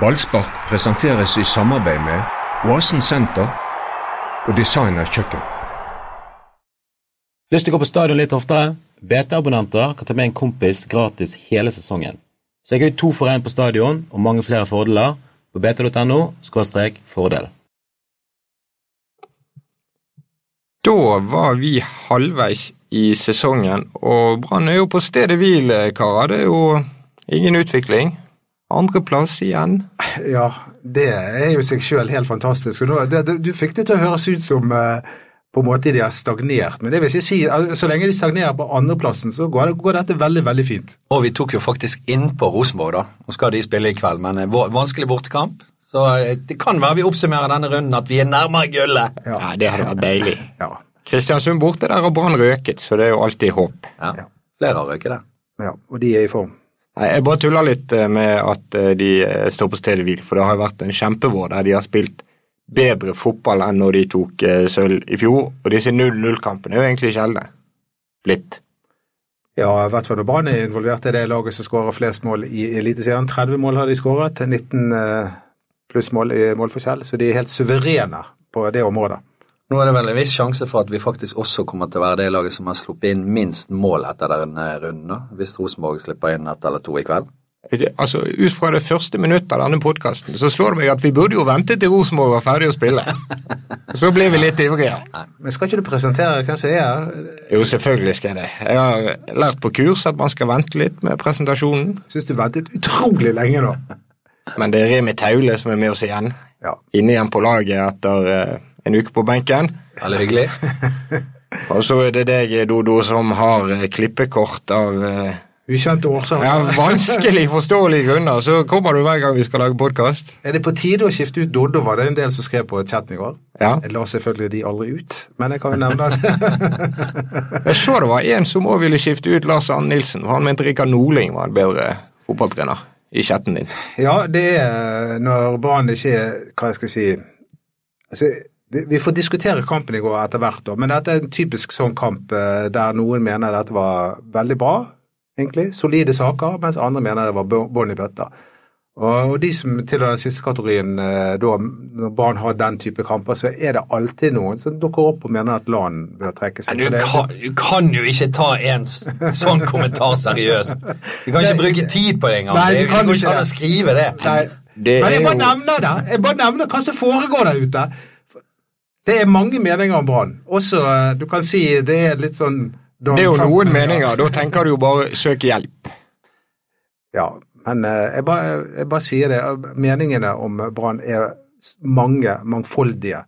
Ballspark presenteres i samarbeid med Oasen senter og Designer kjøkken. Lyst til å gå på stadion litt oftere? BT-abonnenter kan ta med en kompis gratis hele sesongen. Så jeg har to for én på stadion og mange flere fordeler på bt.no fordel. Da var vi halvveis i sesongen, og Brann er jo på stedet hvil, karer. Det er jo ingen utvikling. Andreplass igjen. Ja, det er jo seg sjøl helt fantastisk. Og nå, det, det, du fikk det til å høres ut som uh, på en måte de har stagnert. Men det vil ikke si, så lenge de stagnerer på andreplassen, så går, går, dette veldig veldig fint. Og vi tok jo faktisk innpå Rosenborg, da. Nå skal de spille i kveld, men uh, vanskelig bortekamp. Så uh, det kan være vi oppsummerer denne runden at vi er nærmere gullet. Ja, ja det hadde vært deilig. ja. Kristiansund borte, der har Brann røket, så det er jo alltid håp. Ja, flere har røket der. Ja, og de er i form. Nei, Jeg bare tuller litt eh, med at eh, de eh, står på stedet hvil, for det har vært en kjempevår der de har spilt bedre fotball enn når de tok sølv i fjor. Og disse 0-0-kampene er jo egentlig sjeldne blitt. Ja, i hvert fall når Brann er involvert i det laget som skårer flest mål i Eliteserien. 30 mål har de skåret, 19 pluss mål i målforskjell, så de er helt suverene på det området. Nå er det vel en viss sjanse for at vi faktisk også kommer til å være det laget som har sluppet inn minst mål etter denne runden, hvis Rosenborg slipper inn ett eller to i kveld. Altså, Ut fra det første minuttet av denne podkasten så slår det meg at vi burde jo vente til Rosenborg var ferdig å spille. Så blir vi litt ivrige. Men skal ikke du presentere hvem som er her? Jo, selvfølgelig skal jeg det. Jeg har lært på kurs at man skal vente litt med presentasjonen. Syns du ventet utrolig lenge nå. Men det er Remi Taule som er med oss igjen. Ja. Inne igjen på laget etter eh, en uke på benken. Veldig hyggelig. og så er det deg, Dodo, som har eh, klippekort av uh, Ukjente årsaker. Ja, vanskelig forståelige grunner. Så kommer du hver gang vi skal lage podkast. Er det på tide å skifte ut Doddo, var det en del som skrev på chatten i går. Ja. Jeg la selvfølgelig de aldri ut, men jeg kan jo nevne at Jeg så det var en som òg ville skifte ut Lars Ann Nilsen. Han mente Rikard Norling var en bedre fotballtrener i chatten din. Ja, det er når Brann ikke er Hva jeg skal si altså, vi får diskutere kampen i går etter hvert, men dette er en typisk sånn kamp eh, der noen mener dette var veldig bra, egentlig, solide saker, mens andre mener det var bånn i bøtta. Og de som tilhører den siste kategorien, eh, da, når barn har den type kamper, så er det alltid noen som dukker opp og mener at LAN bør trekke seg. Du kan, du kan, jo ikke ta en sånn kommentar seriøst. Du kan ikke bruke tid på det engang. Nei, det går ikke an å skrive det. Nei. det Men jeg bare nevner det. Jeg bare nevner hva som foregår der ute. Det er mange meninger om Brann. Også, eh, du kan si det er litt sånn Det er jo noen meninger. Da tenker du jo bare søk hjelp. Ja, men eh, jeg bare, jeg bare sier det. Meningene om Brann er mange, mangfoldige.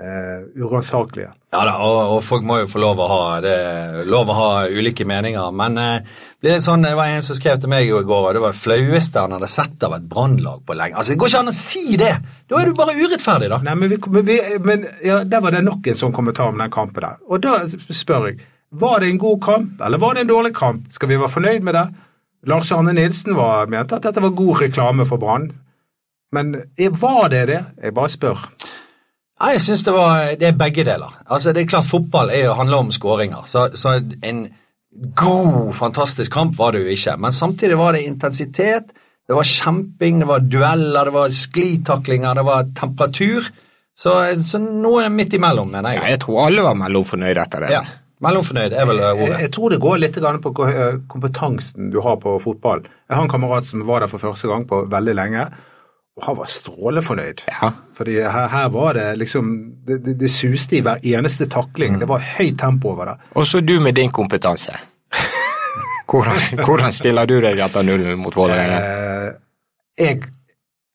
Uh, uransakelige. Ja da, og, og, folk må jo få lov å ha, det, lov å ha ulike meninger. Men uh, det, sånn, det var en som skrev til meg i går, og det var det flaueste han hadde sett av et brannlag på lenge. Altså, Det går ikke an å si det! Da er du bare urettferdig, da. Nei, Men, vi, vi, men ja, der var det nok en sånn kommentar om den kampen der. Og da spør jeg, var det en god kamp, eller var det en dårlig kamp? Skal vi være fornøyd med det? Lars Arne Nilsen var, mente at dette var god reklame for Brann. Men var det det? Jeg bare spør. Nei, Jeg syns det, det er begge deler. Altså, det er klart Fotball er jo, handler om skåringer. Så, så, en god, fantastisk kamp var det jo ikke. Men samtidig var det intensitet, det var kjemping, det var dueller, det var sklitaklinger, det var temperatur. Så, så noe midt imellom, mener jeg. Ja, jeg tror alle var mellomfornøyde etter det. Ja, Mellomfornøyd er vel ordet. Jeg, jeg, tror det går litt på kompetansen du har på fotball. Jeg har en kamerat som var der for første gang på veldig lenge. Og han var strålefornøyd. Ja. Fordi her, her, var det liksom det, det, det, suste i hver eneste takling. Mm. Det var høyt tempo over det. Og så du med din kompetanse. hvordan, hvordan, stiller du deg etter nullen mot Vålerenga? Eh, jeg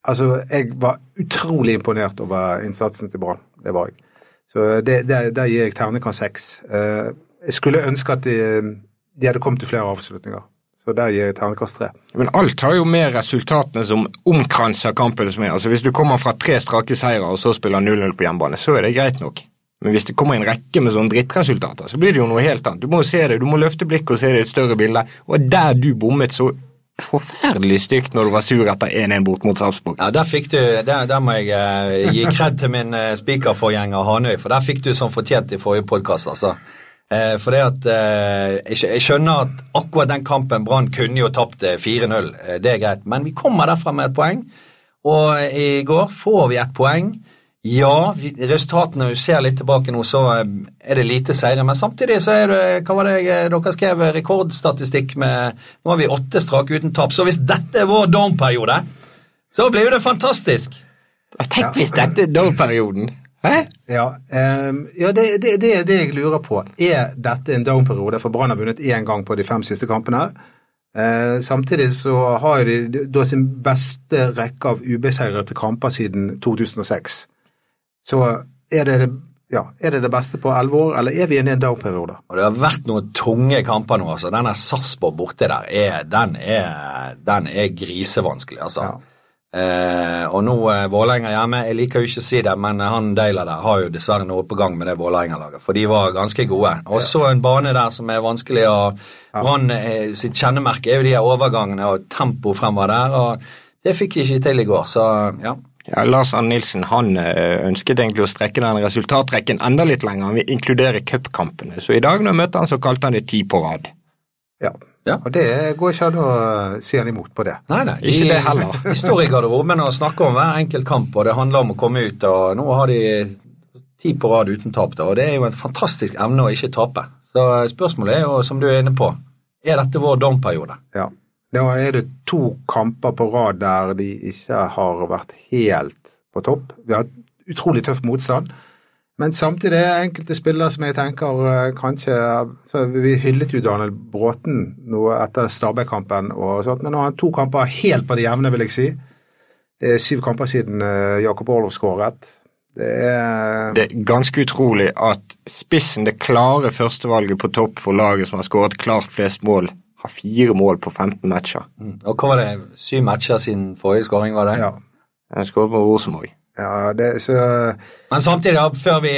Altså, jeg var utrolig imponert over innsatsen til Brann. Det var jeg. Så det, der gir jeg ternekast seks. Eh, jeg skulle ønske at de, de hadde kommet til flere avslutninger. Så der gir jeg terningkast tre. Men alt har jo med resultatene som omkranser kampen som er. Altså Hvis du kommer fra tre strake seire og så spiller 0-0 på hjemmebane, så er det greit nok. Men hvis det kommer en rekke med sånne drittresultater, så blir det jo noe helt annet. Du må jo se det, du må løfte blikket og se det i et større bilde. Og der du bommet så forferdelig stygt når du var sur etter 1-1 bort mot Sarpsborg. Ja, der fikk du, der, der må jeg eh, gi kred til min eh, spikerforgjenger Hanøy, for der fikk du som fortjent i forrige podkast, altså. Uh, for det at eh, jeg, jeg, skjønner at akkurat den kampen Brann kunne jo tapt 4-0, det er greit, men vi kommer derfra med et poeng. Og i går får vi et poeng. Ja, vi, resultatene vi ser litt tilbake nå, så eh, er det lite seire. Men samtidig så er det Hva var det dere skrev? Rekordstatistikk med Nå har vi åtte strake uten tap. Så hvis dette er vår down-periode, så blir jo det fantastisk. Tenk hvis dette er down-perioden! Hæ? Ja, um, ja det, det, det er det jeg lurer på. Er dette en down-periode? For Brann har vunnet én gang på de fem siste kampene. Uh, samtidig så har de da sin beste rekke av ubeseirede kamper siden 2006. Så er det det, ja, er det det beste på elleve år, eller er vi inne i en down-periode? Det har vært noen tunge kamper nå. altså. Den der Sarpsborg borte der, er, den, er, den er grisevanskelig, altså. Ja. Eh, og nå eh, Vålerenga hjemme, jeg liker jo ikke å si det, men han Deila der har jo dessverre noe på gang med det Vålerenga-laget, for de var ganske gode. Og så en bane der som er vanskelig å Brann eh, sitt kjennemerke er jo de her overgangene og tempo fremover der, og det fikk de ikke til i går, så ja. Ja, Lars Arne Nilsen han eh, ønsket egentlig å strekke den resultatrekken enda litt lenger. Han vil inkludere cupkampene. Så i dag når jeg møtte han, så kalte han det ti på rad. Ja. Ja. Og det går ikke an å si han imot på det. Nei, nei. Ikke det heller. Vi står i garderoben og snakker om hver enkelt kamp, og det handler om å komme ut. og Nå har de ti på rad uten tap, og det er jo en fantastisk evne å ikke tape. Så spørsmålet er jo, som du er inne på, er dette vår domperiode? Ja. Nå er det to kamper på rad der de ikke har vært helt på topp. Vi har hatt utrolig tøff motstand. Men samtidig er det enkelte spillere som jeg tenker eh, kanskje så Vi hyllet jo Daniel Bråten noe etter Stabæk-kampen, og sånt, men nå har han to kamper helt på det jevne, vil jeg si. Det er syv kamper siden eh, Jakob Orlov skåret. Det er Det er ganske utrolig at spissen, det klare førstevalget på topp for laget som har skåret klart flest mål, har fire mål på 15 matcher. Og hva var det, syv matcher siden forrige skåring, var det? Ja. Jeg skåret på Rosenborg. Ja det, så, Men samtidig, før vi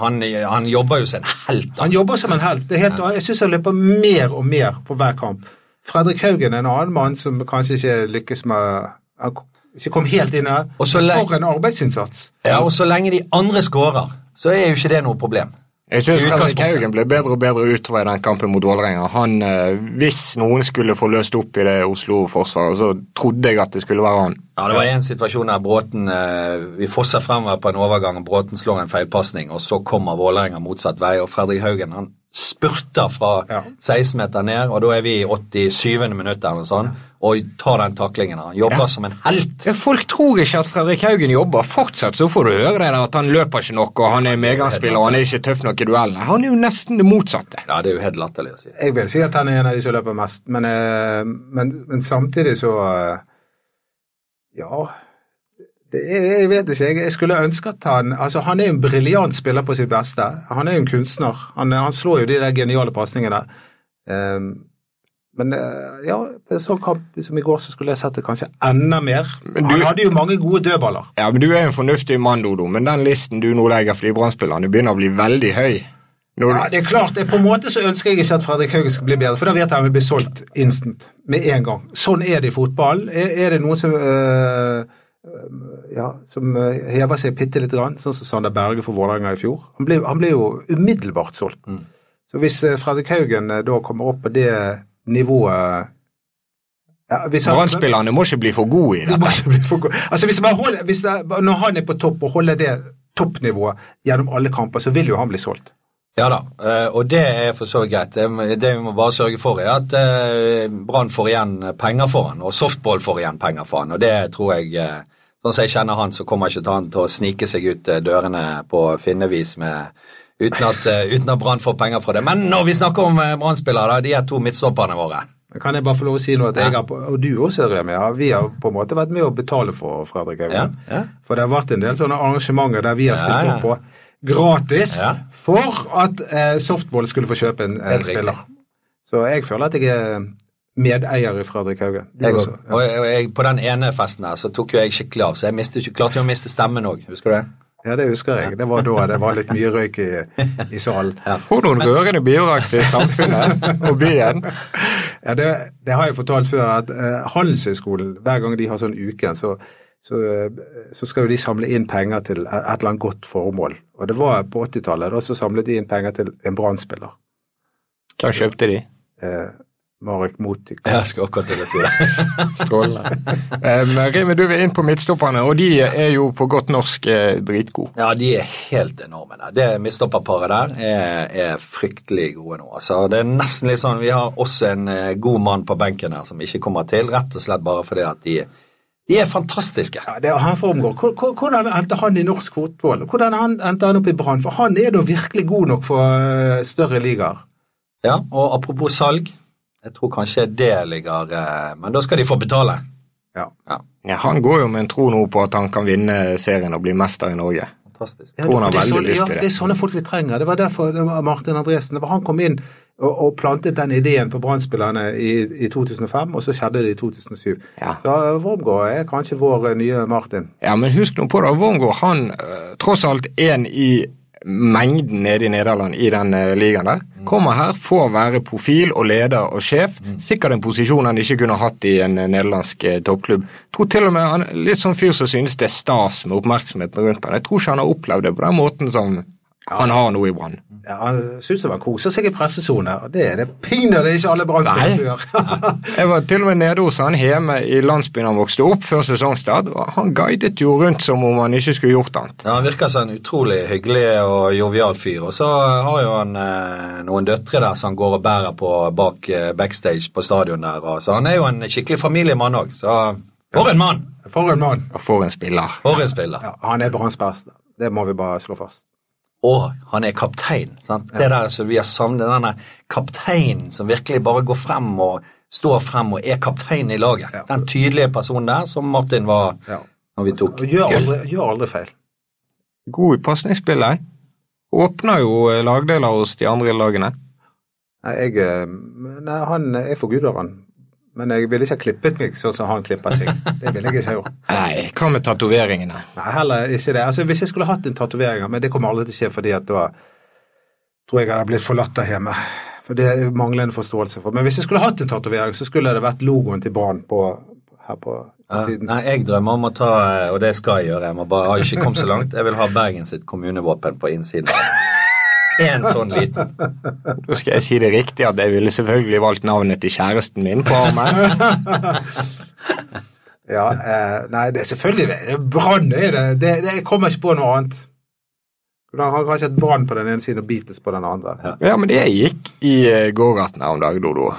Han, han jobber jo som en helt. da. han jobber som en helt. Det helt jeg syns han løper mer og mer for hver kamp. Fredrik Haugen er en annen mann som kanskje ikke lykkes med Han ikke kom helt inn her. For en arbeidsinnsats. Ja, Og så lenge de andre skårer, så er jo ikke det noe problem. Jeg syns Fredrik. Haugen ble bedre og bedre utover i den kampen mot Vålerenga. Han, eh, Hvis noen skulle få løst opp i det Oslo-forsvaret, så trodde jeg at det skulle være han. Ja, Det var en situasjon der Bråten eh, Vi fosser fremover på en overgang, og Bråten slår en feilpasning, og så kommer Vålerenga motsatt vei, og Fredrik Haugen han spurter fra 16 meter ned, og da er vi i 87. minutt eller noe sånt, og tar den taklingen. Han jobber Ja. som en helt. Ja, Folk tror ikke at Fredrik Haugen jobber. Fortsatt så får du høre det der at han løper ikke nok, og han er megaspiller, og han er ikke tøff nok i duellene. Han er jo nesten det motsatte. Ja, det er jo helt latterlig å si. Jeg vil si at han er en av de som løper mest, men, eh, men, men samtidig så eh, Ja. Det jeg vet ikke. Jeg, jeg skulle ønske at han altså Han er en briljant spiller på sitt beste. Han er jo en kunstner. Han, han slår jo de der geniale pasningene. Um, men eh, ja, sånn kamp som i går, så skulle jeg sett det kanskje enda mer. Men du- Han hadde jo mange gode dødballer. Ja, men Du er jo en fornuftig mann, Dodo, men den listen du nå legger for de Brann-spillerne, begynner å bli veldig høy. Når, Ja, det er klart, det, På en måte så ønsker jeg ikke at Fredrik Haugen skal bli bedre, for da vet jeg han vil bli solgt instant. Med en gang. Sånn er det i fotball. Er, er det noen som øh, ja, som øh, hever seg bitte lite grann, sånn som Sander Berge for Vålerenga i fjor? Han ble, han ble jo umiddelbart solgt. Så hvis Fredrik Haugen da kommer opp på det nivået ja, Brannspillerne må ikke bli for gode i de må dette. ikke bli for gode. Altså hvis man holder, hvis det, Når han er på topp og holder det toppnivået gjennom alle kamper, så vil jo han bli solgt. Ja da, eh, og det er for så vidt greit. Det vi må bare sørge for, er at eh, Brann får igjen penger for han, og Softball får igjen penger for han. Og det tror jeg eh, Sånn som jeg kjenner han, så kommer ikke han til å snike seg ut dørene på finnevis med uten at, eh, uten at Brann får penger fra det. Men når vi snakker om eh, Brann-spillere, de er to midtstopperne våre. Kan jeg bare få lov å si noe? at jeg har, Og du også, Remi. Vi har på en måte vært med å betale for Fredrik Haugen. Ja, ja. For det har vært en del sånne arrangementer der vi har stilt Ja, opp på gratis for at eh, Softball skulle få kjøpe en, en spiller. Så jeg føler at jeg er medeier i Fredrik Haugen. Jeg, også. og jeg, på den ene festen her så tok jo jeg skikkelig av, så jeg mistet, klarte jo å miste stemmen òg. Husker du det? Ja, det husker jeg. Det var da det var litt mye røyk i, i salen. For noen rørende bidrag til samfunnet og byen. Ja, det, det har jeg fortalt før, at eh, Handelshøyskolen, hver gang de har sånn uke, så, så, eh, så skal jo de samle inn penger til et et eller annet godt formål. Og det var på 80-tallet, da så samlet de inn penger til en Brann-spiller. Hva kjøpte de? Eh, Marek Motik. Jeg skal akkurat til å si det. Strålende. Um, Remi, du vil inn på midtstopperne, og de er jo på godt norsk eh, dritgode. Ja, de er helt enorme. der. Det midtstopperparet der er, er fryktelig gode nå. Altså, det er nesten litt sånn, Vi har også en eh, god mann på benken her som ikke kommer til, rett og slett bare fordi at de, de er fantastiske. Ja, det er han hvor- Hvordan endte han i norsk fotball? Hvordan endte han opp i Brann? For han er da virkelig god nok for eh, større ligaer. Ja, og apropos salg, jeg tror kanskje det ligger eh, Men da skal de få betale. Ja. Ja, Ja, han går jo med en tro nå på at han kan vinne serien og bli mester i Norge. fantastisk. Ja, det, det, er sånne, ja, det. det er sånne folk vi trenger. Det var derfor det var Martin Andresen det var Han kom inn og, og plantet den ideen på Brann-spillerne i, i 2005, og så skjedde det i 2007. Ja. Så eh, Wormgård er kanskje vår eh, nye Martin. Ja, men husk nå på det, Wormgård han tross alt en i mengden nede i Nederland i den øh, ligaen der. Kommer her, får være profil og leder og sjef. Sikkert en posisjon han ikke kunne hatt i en øh, nederlandsk øh, toppklubb. Tror til og med han litt sånn fyr som synes det er stas med oppmerksomheten rundt han. Jeg tror ikke han har opplevd det på den måten som han har noe i Brann. Ja, han syns han koser seg i pressesone, og det er det pinadø ikke alle Brann-spillere som gjør. Jeg var til og med nede hos han hjemme i landsbyen han vokste opp før sesongstart, og han guidet jo rundt som om han ikke skulle gjort annet. Ja, Han virker som en utrolig hyggelig og jovial fyr. Og så har jo han eh, noen døtre der som han går og bærer på bak eh, backstage på stadion der. Og, så han er jo en skikkelig familiemann òg. Så for en mann! For en mann. Og for en spiller. For en spiller. Ja, han er Branns beste. Det må vi bare slå fast. Og han er kaptein. sant? Det der som vi har savnet, denne kapteinen som virkelig bare går frem og står frem og er kaptein i laget. Ja. Den tydelige personen der som Martin var Ja. når vi tok gull. gjør aldri, gjør aldri feil. God i pasningsspillet. Åpner jo eh, lagdeler hos de andre lagene. Nei, jeg, eh, nei, han er forguder han. Men jeg ville ikke ha klippet meg sånn som han klipper seg. Det ville jeg ikke ha gjort. Nei, hva med tatoveringene? Nei, heller ikke det. Altså, Hvis jeg skulle hatt en tatovering, men det kommer aldri til å skje fordi at da tror jeg jeg hadde blitt forlatt der hjemme. For det er manglende forståelse for. Men hvis jeg skulle hatt en tatovering, så skulle det vært logoen til Brann på her på Ja, siden. nei, jeg drømmer om å ta, og det skal jeg gjøre, jeg må bare, har ikke kommet så langt, jeg vil ha Bergen sitt kommunevåpen på innsiden. En sånn liten. Da skal jeg si det riktig at jeg ville selvfølgelig valgt navnet til kjæresten min på armen. Ja, eh, nei, det er selvfølgelig Brann er det. det, det jeg kommer ikke på noe annet. Du har kanskje et Brann på den ene siden og Beatles på den andre. Ja, men det gikk i uh, gågaten her om dagen, Dodo.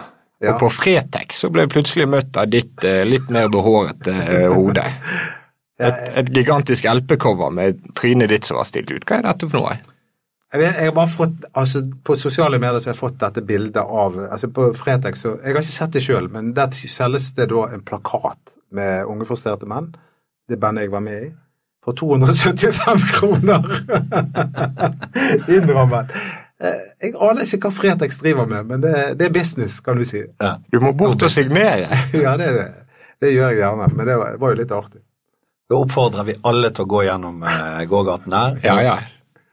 Ja. Og på Fretex så ble jeg plutselig møtt av ditt eh, litt mer behårete eh, hode. Et, et gigantisk LP-cover med trynet ditt som var stilt ut. Hva er dette for noe? Jeg, vet, jeg har bare fått, altså På sosiale medier så har jeg fått dette bildet av altså På Fretex så, Jeg har ikke sett det sjøl, men der selges det da en plakat med unge frustrerte menn. Det bandet jeg var med i. For 275 kroner! Innrammet. Eh, Jeg aner ikke hva Fretex driver med, men det, det er business, kan du si. Ja. Du må bort og signere. Ja, det, det gjør jeg gjerne, men det var, var jo litt artig. Da oppfordrer vi alle til å gå gjennom eh, gågaten der Ja, ja.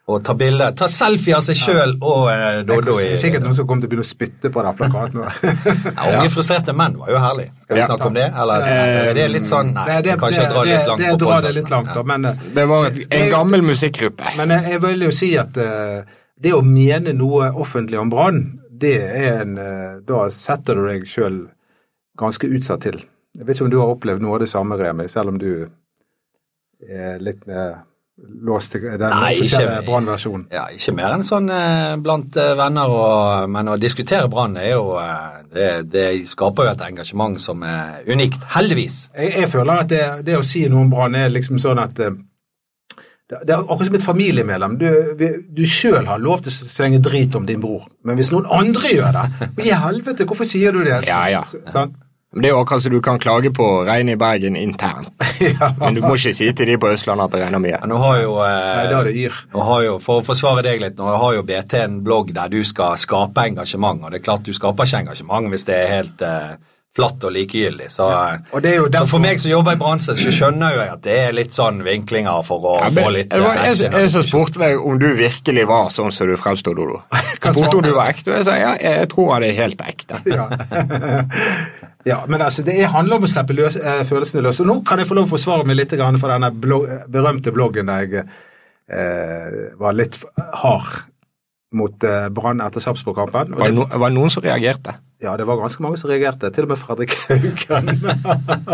Og ta bilde. Ta selfie av seg sjøl og eh, Dodo Det er sikkert noen som kommer til å begynne å spytte på den plakaten. ja, Unge frustrerte menn var jo herlig. Skal vi Ja. snakke om det, eller er det litt sånn Nei, det, det, kanskje det, dra det, litt langt det det drar det litt langt, da, men, eh, Det var et, en gammel musikkgruppe. men jeg, jeg vil jo si at uh, det å mene noe offentlig om Brann, det er en uh, Da setter du deg sjøl ganske utsatt til. Jeg vet ikke om du har opplevd noe av det samme, Remi, selv om du er litt mer låst til den Nei, ikke- Brann-versjonen. Ja, ikke mer enn sånn eh, blant eh, venner, og, men å diskutere Brann er jo eh, det, det skaper jo et engasjement som er unikt. Heldigvis. Jeg, jeg føler at det, det å si noe om Brann er liksom sånn at eh, det, det er akkurat som et familiemedlem. Du, du sjøl har lov til å slenge drit om din bror, men hvis noen andre gjør det i helvete, hvorfor sier du det? Ja, ja. S- Sant? Men Det er jo akkurat som du kan klage på regnet i Bergen internt. Men du må ikke si til de på Østlandet at det regner mye. Ja, Nå har jo, eh, Nei, det yr. nå har jo, For å forsvare deg litt, nå har jo BT en blogg der du skal skape engasjement, og det er klart du skaper ikke engasjement hvis det er helt eh, flatt og likegyldig. Så, eh, Og det er jo så for meg som jobber i bransjen, så skjønner jo jeg at det er litt sånn vinklinger for å Ja, få litt Jeg var Jeg, jeg som spurte meg om du virkelig var sånn som du fremsto, Dodo. Spurte om du var ekte, og jeg sa ja, jeg tror han er helt ekte. ja. ja, men altså, det er- handler om å slippe løs, eh, følelsene løs. Og nå kan jeg få lov å forsvare meg litt grann for denne blogg, berømte bloggen der jeg eh, var litt hard mot eh, Brann etter Sarpsborg-kampen. Var no, var det noen som reagerte? Ja, det var ganske mange som reagerte. Til og med Fredrik Haugen.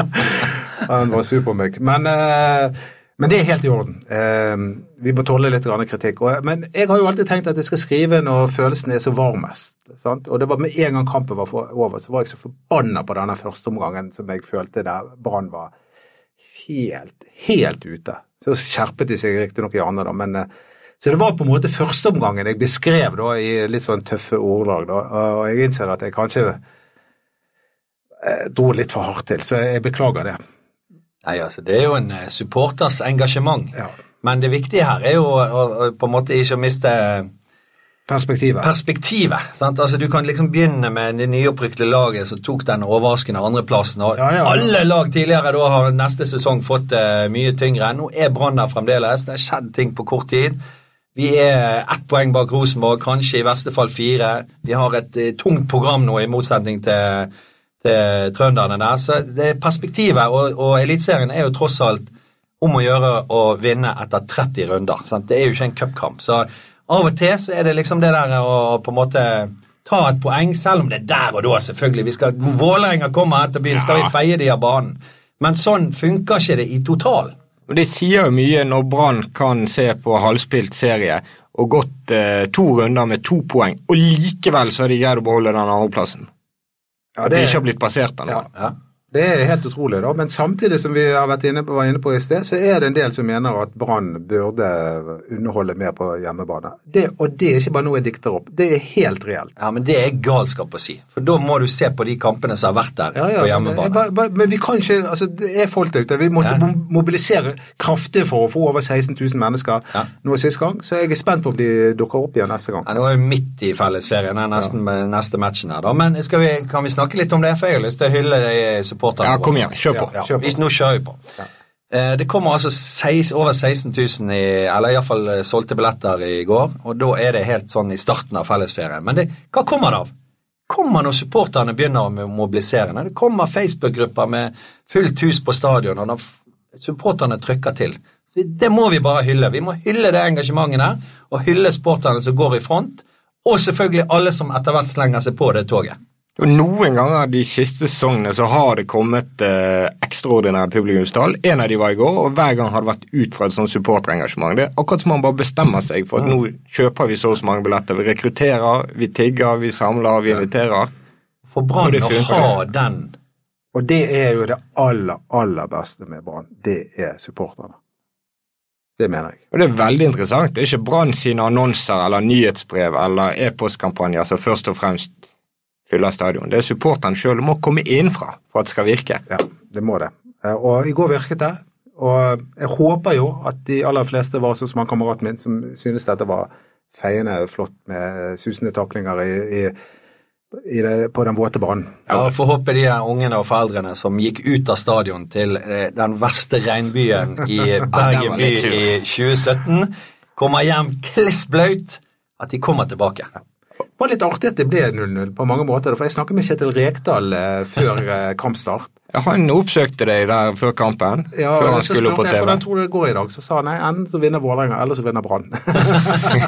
Han var meg. Men, eh, men det er helt i orden. Eh, vi må tåle litt kritikk. Men jeg har jo alltid tenkt at jeg skal skrive når følelsen er så varmest. Sant? Og det var med en gang kampen var over, så var jeg så forbanna på denne første omgangen som jeg følte der Brann var helt, helt ute. Så skjerpet de seg riktignok i andre, da, men så det var på en måte førsteomgangen jeg beskrev da, i litt sånn tøffe ordelag. Og jeg innser at jeg kanskje eh, dro litt for hardt til, så jeg beklager det. Nei, altså, Det er jo en eh, supporters engasjement. Ja. Men det viktige her er jo å, å, å på en måte ikke miste Perspektivet. perspektivet. sant? Altså, Du kan liksom begynne med det nyopprykte laget som tok den overraskende andreplassen. og Ja, ja, ja. Alle lag tidligere da har neste sesong fått uh, mye tyngre. Nå er Brann der fremdeles. Det har skjedd ting på kort tid. Vi er ett poeng bak Rosenborg, kanskje i verste fall fire. Vi har et eh, tungt program nå, i motsetning til, til trønderne der. Så det er perspektivet, og, og Eliteserien er jo tross alt om å gjøre å vinne etter 30 runder. Sant? Det er jo ikke en cupkamp. Så av og til så er det liksom det der å på en måte ta et poeng, selv om det er der og da, selvfølgelig. Vi skal, Vålerenga kommer etter byen, skal vi feie de av banen. Men sånn funker ikke det i total. Og Det sier jo mye når Brann kan se på halvspilt serie og gått eh, to runder med to poeng, og likevel så har de greid å beholde den andreplassen. Ja, det, de ikke har blitt passert ennå. Ja. Ja. Det er helt utrolig, da. Men samtidig som vi har vært inne på, var inne på i sted, så er det en del som mener at Brann burde underholde mer på hjemmebane. Det, og det er ikke bare noe jeg dikter opp. Det er helt reelt. Ja, men det er galskap å si. For da må du se på de kampene som har vært der Ja, ja, på men, jeg hjemmebane. bare- men vi kan ikke altså Det er folk der ute. Vi måtte Ja. mobilisere kraftig for å få over 16 000 mennesker nå sist gang, så jeg er spent på om de dukker opp igjen neste gang. Ja, Nå er vi midt i fellesferien, er nesten neste matchen her, da. Men vi, kan vi snakke litt om det? For jeg har lyst til å hylle de supporterne. Ja, kom igjen, kjør på. Ja, kjør på. vi- Nå kjører vi på. Eh, Det kommer altså over 16 000 i, eller iallfall eh, solgte billetter i går, og da er det helt sånn i starten av fellesferien. Men det, hva kommer det av? Kommer når supporterne begynner å mobilisere? Når det kommer Facebook-grupper med fullt hus på stadion, og når supporterne trykker til. Det må vi bare hylle. Vi må hylle det engasjementet der, og hylle sporterne som går i front, og selvfølgelig alle som etter hvert slenger seg på det toget. Og Noen ganger de siste sesongene så har det kommet eh, ekstraordinære publikumstall. En av de var i går, og hver gang har det vært ut fra et sånt supporterengasjement. Det er akkurat som man bare bestemmer seg for at nå kjøper vi så og så mange billetter. Vi rekrutterer, vi tigger, vi samler, vi inviterer. For Brann å ha den Og det er jo det aller, aller beste med Brann. Det er supporterne. Det mener jeg. Og det er veldig interessant. Det er ikke Brann sine annonser eller nyhetsbrev eller e-postkampanjer som først og fremst fyller stadion. Det er supporterne sjøl. Må komme innenfra for at det skal virke. Ja, det må det. Eh, Og i går virket det. Og jeg håper jo at de aller fleste var sånn som han kameraten min, som synes dette var feiende flott med susende taklinger i, i, i det, på den våte banen. Ja, Får håpe de ungene og foreldrene som gikk ut av stadion til eh, den verste regnbyen i Bergen by i 2017, kommer hjem kliss blaut, at de kommer tilbake. Det var litt artig at det ble 0-0 på mange måter. For jeg snakket med Kjetil Rekdal eh, før eh, kampstart. Ja, han oppsøkte deg der før kampen, Ja, før han skulle opp på TV? Ja, hvordan tror du det går i dag. Så sa han nei, enten så vinner Vålerenga, eller så vinner Brann.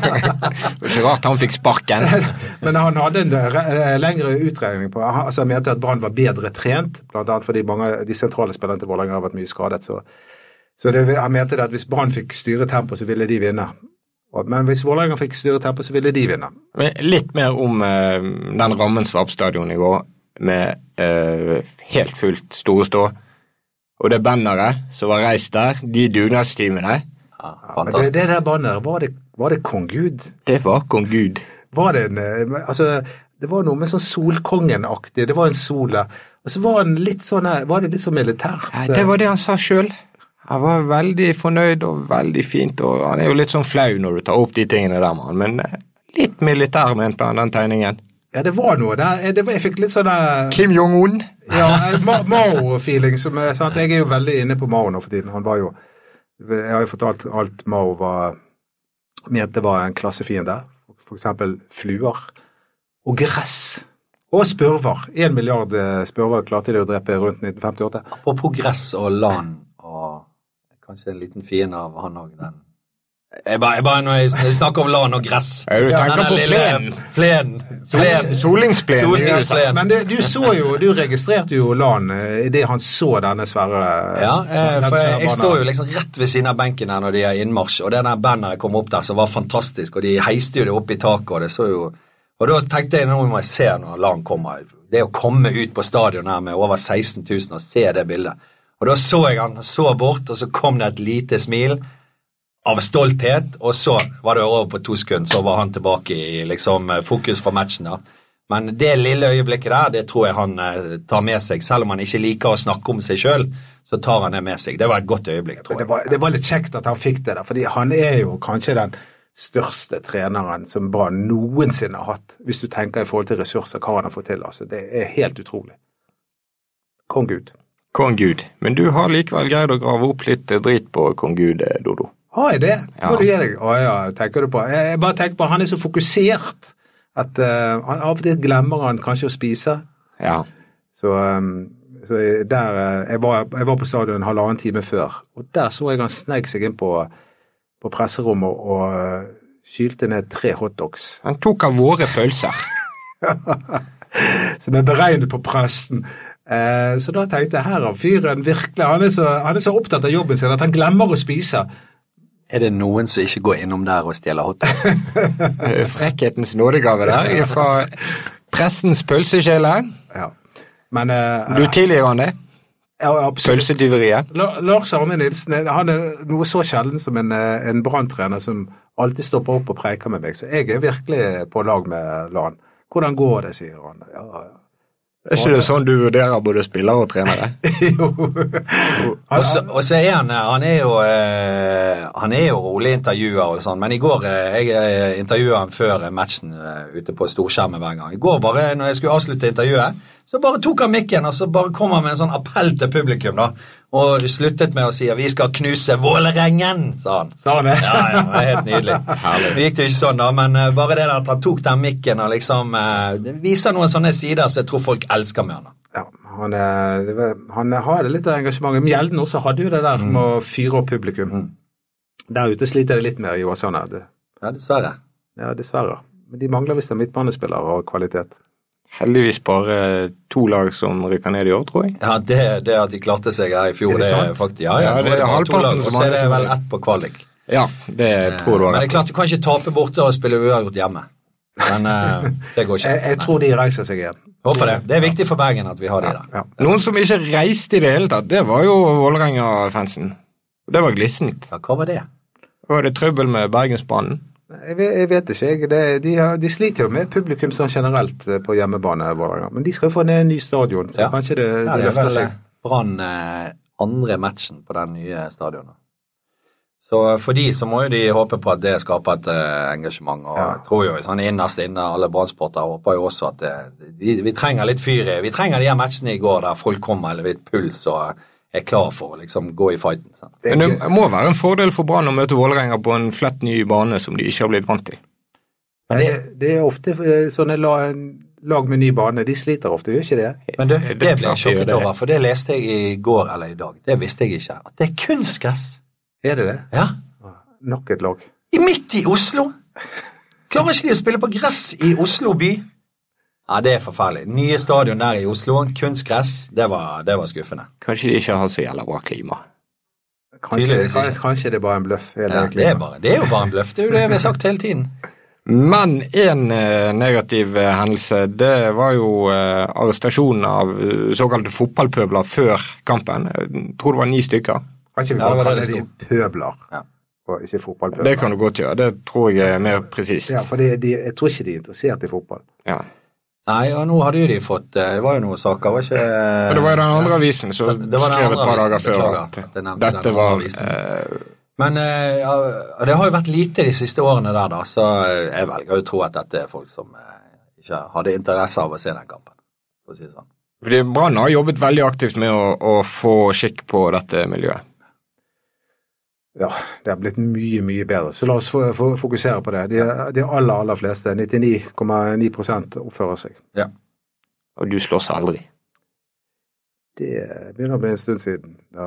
Ikke rart han fikk sparken. Men han hadde en eh, lengre utregning på altså Han mente at Brann var bedre trent, bl.a. fordi mange de sentrale spillerne til Vålerenga har vært mye skadet. Så, så det, han mente det at hvis Brann fikk styre tempoet, så ville de vinne. Men hvis Vålerenga fikk styre tempo, så ville de vinne. Men litt mer om eh, den rammen som var på stadion i går, med eh, helt fullt store stå. Og det banneret som var reist der, de dugnadstimene, Ja, ja, det, det der banneret, var det, var det kong Gud? det var kong Gud. Var det en eh, Altså, det var noe med sånn Solkongen-aktig. Det var en sol der. Og så var, han litt sånn, her- var det litt sånn militært. Ja, det var det han sa sjøl. Han var veldig fornøyd og veldig fint, og han er jo litt sånn flau når du tar opp de tingene der med men eh, litt militær mente han, den tegningen. Ja, det var noe der. Eh, var, jeg fikk litt sånn der Kim Jong-un. Ja, eh, Mao-feeling. Jeg er jo veldig inne på Mao nå for tiden. Han var jo Jeg har jo fortalt alt Mao var, mente var en klassefiende. For eksempel fluer. Og gress. Og spurver. Én milliard eh, spurver klarte de å drepe rundt 1958. Apropos gress og land, kanskje en liten fiende av han òg, den Jeg bare, jeg bare når jeg snakker om land og gress. Ja, du tenker på plenen. Plenen. Plen. Solingsplen. Solingsplen. Men det, du så jo, du registrerte jo LAN eh, idet han så denne Sverre Ja, eh, for jeg, jeg står jo liksom rett ved siden av benken her når de er innmarsj, og det der banneret kom opp der som var fantastisk, og de heiste jo det opp i taket, og det så jo Og da tenkte jeg nå må jeg se når LAN kommer. Det å komme ut på stadion her med over 16 000 og se det bildet. Og da så jeg han så bort, og så kom det et lite smil av stolthet, og så var det over på to sekunder, så var han tilbake i liksom fokus for matchen. da. Men det lille øyeblikket der, det tror jeg han eh, tar med seg. Selv om han ikke liker å snakke om seg sjøl, så tar han det med seg. Det var et godt øyeblikk, tror det, jeg. var, det var litt kjekt at han fikk det der, fordi han er jo kanskje den største treneren som Brann noensinne har hatt, hvis du tenker i forhold til ressurser, hva han har fått til. altså. Det er helt utrolig. Kong Gud. Kong Gud. Men du har likevel greid å grave opp litt drit på kong Gud, eh, Dodo. Har jeg det? Ja. Må du gir deg? Å ja, tenker du på. Jeg, bare tenker på han er så fokusert at uh, han, av og til glemmer han kanskje å spise. Ja. Så, um, så jeg- der, eh, jeg, var, jeg var på stadion en halvannen time før, og der så jeg han sneik seg inn på, på presserommet og, uh, skylte ned tre hotdogs. Han tok av våre pølser. som er beregnet på presten. Eh, så da tenkte jeg her har fyren virkelig han er, så, han er så opptatt av jobben sin at han glemmer å spise. Er det noen som ikke går innom der og stjeler hotdog? Eh, Frekkhetens nådegave der fra pressens pølsekjele. Ja. Men eh, Du tilgir han det? ja, absolutt. Pølsetyveriet? Lars Arne Nilsen eh, han er noe så sjelden som en, eh, en branntrener som alltid stopper opp og preiker med meg. Så jeg er virkelig på lag med Lan. Hvordan går det, sier han. Ja, ja. Er ikke det sånn du vurderer både spillere og trenere? Jo. Og så, og så er han Han er jo eh, Han er jo rolig intervjuer og sånn, men i går eh, Jeg intervjuet intervjua han før matchen eh, ute på storskjermen hver gang. I går, bare når jeg skulle avslutte intervjuet, så bare tok han mikken og så bare kom han med en sånn appell til publikum. da, Og sluttet med å si at 'vi skal knuse Vålerengen', sa han. Sa han det? Ja, ja, det var helt nydelig. Herlig. Det gikk jo ikke sånn, da, men eh, bare det der at han tok den mikken og liksom eh, Det viser noen sånne sider som jeg tror folk elsker med han. Ja, han, er, han har det litt av engasjementet. Mjelden også hadde jo det der med å fyre opp publikum. Der ute sliter det litt mer i Åsane. Ja, dessverre. Ja, dessverre. Men de mangler visst en midtbanespiller og kvalitet. Heldigvis bare to lag som rykker ned i år, tror jeg. Ja, det, det at de klarte seg her i fjor, Er det det er faktisk Ja, ja, Ja, det er bare to halvparten lag, som har er det det vel ett på kvalik. Ja, det tror du har Men det er klart, du kan ikke tape borte og spille uavgjort hjemme. Men uh, det går ikke. Jeg, jeg tror de reiser seg igjen. Håper det. Det er viktig for Bergen at vi har de der. Ja. Noen som ikke reiste i det hele tatt, det var jo Vålerenga-fansen. Det var glissent. Ja, hva var det? Var det trøbbel med Bergensbanen? Jeg vet, jeg vet ikke. Det, de, har, de sliter jo med publikum sånn generelt eh, på hjemmebane. Men de skal jo få ned en ny stadion, så Ja. kanskje det, Ja, det er løfter vel seg. eh, Brann eh, andre matchen på den nye stadionet. Så for de så må jo de håpe på at det skaper et eh, engasjement. Og Ja. tror jo sånn innerst inne, alle Brann-sportere håper jo også at det, vi, vi trenger litt fyr i Vi trenger de her matchene i går der folk kommer med litt puls og er klar for å liksom gå i fighten. sant? Men det må være en fordel for Brann å møte Vålerenga på en flett ny bane som de ikke har blitt vant til. Men det, det er ofte eh, sånne la, lag med ny bane. De sliter ofte, gjør ikke det? Men du, Det det ble jeg sjokket over, for det leste jeg i går eller i dag. Det visste jeg ikke. At det er kunstgress. Er det det? Ja. Nok et lag. I midt i Oslo! Klarer ikke de å spille på gress i Oslo by? Ja, det er forferdelig. Nye stadion der i Oslo, kunstgress, det var, det var skuffende. Kanskje de ikke har så jævla bra klima. Kanskje, kanskje, kanskje det er bare en bløff. Ja, det, er bare, det er jo bare en bløff. Det er jo det vi har sagt hele tiden. Men én eh, negativ eh, hendelse, det var jo eh, arrestasjonen av såkalte fotballpøbler før kampen. Jeg tror det var ni stykker. Kan ikke vi bare var kalle de pøbler, Ja. og ikke fotballpøbler? Det kan du godt gjøre. Det tror jeg er mer presist. Ja, for de, de, jeg tror ikke de er interessert i fotball. Ja. Nei, og nå hadde jo de fått eh, Det var jo noen saker, var ikke Og det var jo den andre avisen som skrev et par dager før at dette var eh, Men eh, ja, det har jo vært lite de siste årene der, da, så eh, jeg velger å tro at dette er folk som ikke hadde interesse av å se den kampen, for å si det sånn. Fordi Brann har jobbet veldig aktivt med å, å få skikk på dette miljøet. Ja, det har blitt mye, mye bedre. Så la oss fokusere på det. De, de aller, aller fleste, 99,9% oppfører seg. Ja. Og du slåss aldri. Det begynner å bli en stund siden. Det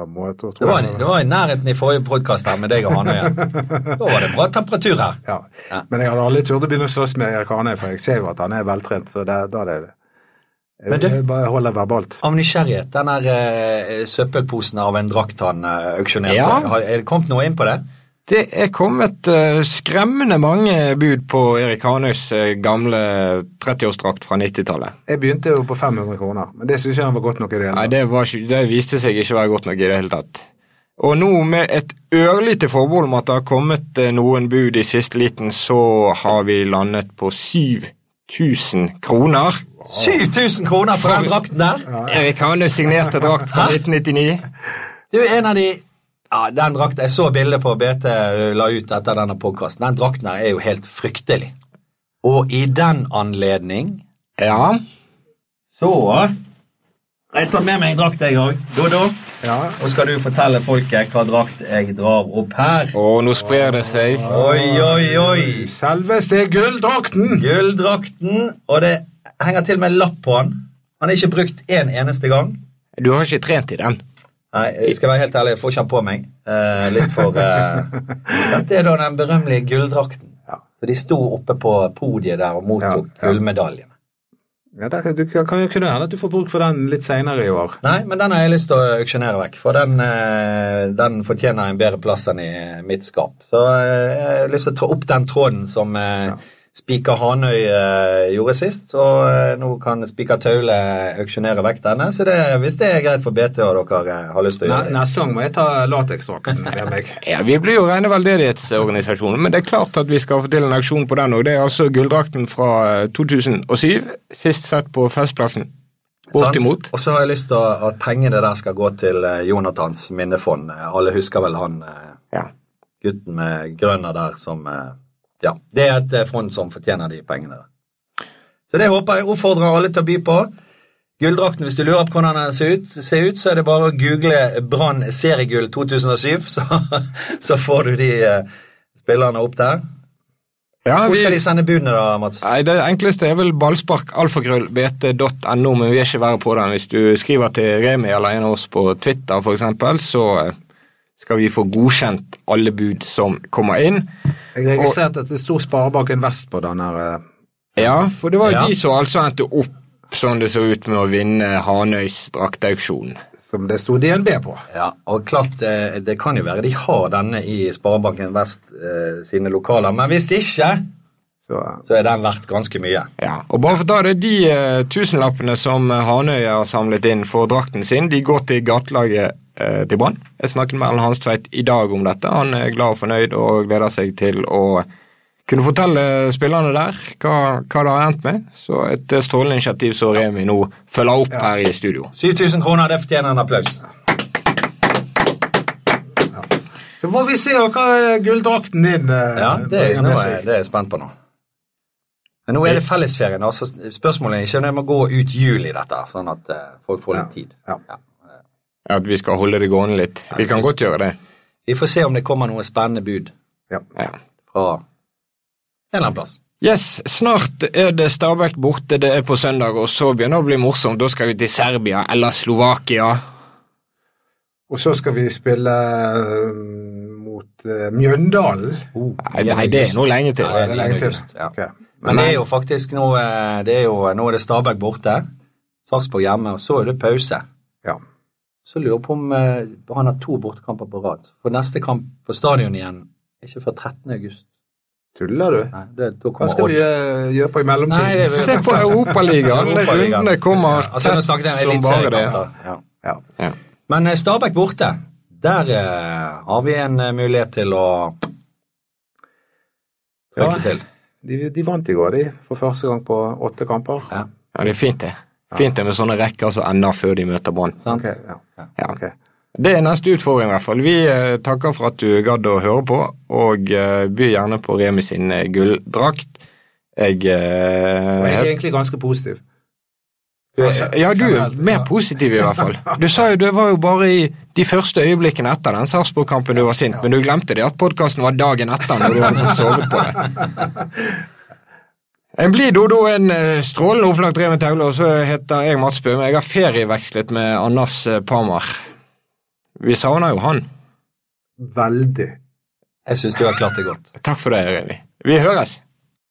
var, det var i nærheten i forrige podkast her med deg og Hanøya. Da var det bra temperatur her. Ja. Ja. Men jeg hadde aldri turt å begynne å slåss med Erik Arne, for jeg ser jo at han er veltrent. Så det, da er det jeg, Men du- bare holder verbalt. Av nysgjerrighet, den der eh, søppelposen av en drakt han eh, auksjonerte, Ja. har, er det kommet noe inn på det? Det er kommet eh, skremmende mange bud på Erik Hanøys gamle 30-årsdrakt fra 90-tallet. Jeg begynte jo på 500 kroner, men det syns jeg han var godt nok i det hele Nei, det, var det viste seg ikke å være godt nok i det hele tatt. Og nå med et ørlite forbehold om at det har kommet noen bud i siste liten, så har vi landet på 7000 kroner. 7000 kroner for den drakten der! Erik Hanøy signerte drakt fra 1999. Du, er en av de ja, Den drakten Jeg så bildet på BT la ut etter denne podkasten. Den drakten her er jo helt fryktelig. Og i den anledning Ja. så Jeg tar med meg en drakt, jeg òg. Dodo. Ja, Og skal du fortelle folket hva drakt jeg drar opp her? Og nå sprer det seg. Oi, oi, oi! Selveste gulldrakten! Gulldrakten, og det henger til med en lapp på den. Han er ikke brukt én eneste gang. Du har ikke trent i den. Nei, jeg skal være helt ærlig, jeg får ikke den på meg. Eh, litt for eh, Dette er da den berømmelige gulldrakten. Ja. Så de sto oppe på podiet der og mottok Ja, ja. gullmedaljene. Ja, der, du kan jo kunne hende at du får bruk for den litt seinere i år. Nei, men den har jeg lyst til å auksjonere vekk, for den, eh, den fortjener en bedre plass enn i mitt skap. Så eh, jeg har lyst til å ta opp den tråden som eh, Spiker Hanøy eh, gjorde sist, og eh, nå kan Spiker Taule auksjonere vekk denne. Så det, hvis det er greit for BT og dere eh, har lyst til å gjøre det. Neste gang må jeg ta lateksdrakten med meg. Ja, Vi blir jo rene veldedighetsorganisasjonen, men det er klart at vi skal få til en auksjon på den. og Det er altså gulldrakten fra eh, 2007, sist sett på Festplassen. Bortimot. Og så har jeg lyst til at pengene der skal gå til eh, Jonathans minnefond. Eh, Alle husker vel han eh, Ja. gutten med grønner der som eh, Ja, det er et eh, fond som fortjener de pengene. Så det håper jeg oppfordrer alle til å by på. Gulldrakten, hvis du lurer på hvordan den ser ut, ser ut så er det bare å google Brann seriegull 2007, så, så får du de eh, spillerne opp der. Ja, Hvor skal de sende budene da, Mats? nei, det enkleste er vel ballspark alfakrøll.bt.no, men vi er ikke verre på den. Hvis du skriver til Remi eller en av oss på Twitter f.eks., så eh, skal vi få godkjent alle bud som kommer inn. Jeg registrerte at det sto Sparebanken Vest på den her. eh, Ja, for det var jo Ja. de som altså endte opp sånn det så ut med å vinne Hanøys drakteauksjon. som det sto DNB på. Ja, og klart, det, det kan jo være de har denne i Sparebanken Vest eh, sine lokaler, men hvis ikke, Så, eh, så er den verdt ganske mye. Ja, og bare for å ta det, De eh, tusenlappene som eh, Hanøy har samlet inn for drakten sin, de går til gatelaget eh, til Brann. Jeg snakket med Erlend Hanstveit i dag om dette. Han er glad og fornøyd og gleder seg til å kunne fortelle spillerne der hva, hva det har endt med. Så et eh, strålende initiativ som Remi nå følger opp her i studio. 7000 kroner, det fortjener en applaus. så får vi se hva gulldrakten din eh, Ja, det, bringer nå med er, det er jeg spent på nå. Men nå er det fellesferien, altså spørsmålet er ikke om jeg må gå ut juli dette, sånn at eh, folk får litt tid. Ja. At vi skal holde det gående litt. Vi kan godt gjøre det. Vi får se om det kommer noe spennende bud Ja. Ja. fra en eller annen plass. Yes, snart er det Stabæk borte, det er på søndag, og så begynner det å bli morsomt. Da skal vi til Serbia eller Slovakia. Og så skal vi spille eh, mot uh, Mjøndalen. Nei, nei, det er noe lenge til. Ja, det er lenge til. Ja. Okay. Men det er jo faktisk nå eh, det er jo, Nå er det Stabæk borte, Sarpsborg hjemme, og så er det pause. Ja. Så lurer jeg på om eh, han har to bortekamper på rad. For neste kamp på stadion igjen er ikke før 13. august. Tuller du? Nei, det, da Hva skal Odd. vi uh, gjøre på i mellomtiden? Nei, Se på Europaligaen! Europa Rundene kommer Ja, altså, tett som bare det. Ja. Ja. Ja. Men eh, Stabæk borte, der eh, har vi en eh, mulighet til å trykke Ja. til. De, de vant i går, de, for første gang på åtte kamper. Ja, Ja, det er fint, det. Fint det med sånne rekker som ender før de møter Brann. Okay, Ok, ja. Ja. Okay. Det er neste utfordring, i hvert fall. Vi eh, takker for at du gadd å høre på, og eh, by gjerne på Remi sin eh, gulldrakt. Jeg Og jeg er egentlig ganske positiv. Ja, du er mer positiv i hvert fall. Du sa jo det var jo bare i de første øyeblikkene etter den Sarpsborg-kampen du var sint, men du glemte det at podkasten var dagen etter når du hadde fått sovet på det. En blid Dodo en eh, strålende opplagt Remi Taule, og så heter jeg Mats Bøhme. Jeg har ferievekslet med Annas eh, Parmar. Vi savner jo han. Veldig. Jeg syns du har klart det godt. Takk for det, Remi. Vi høres.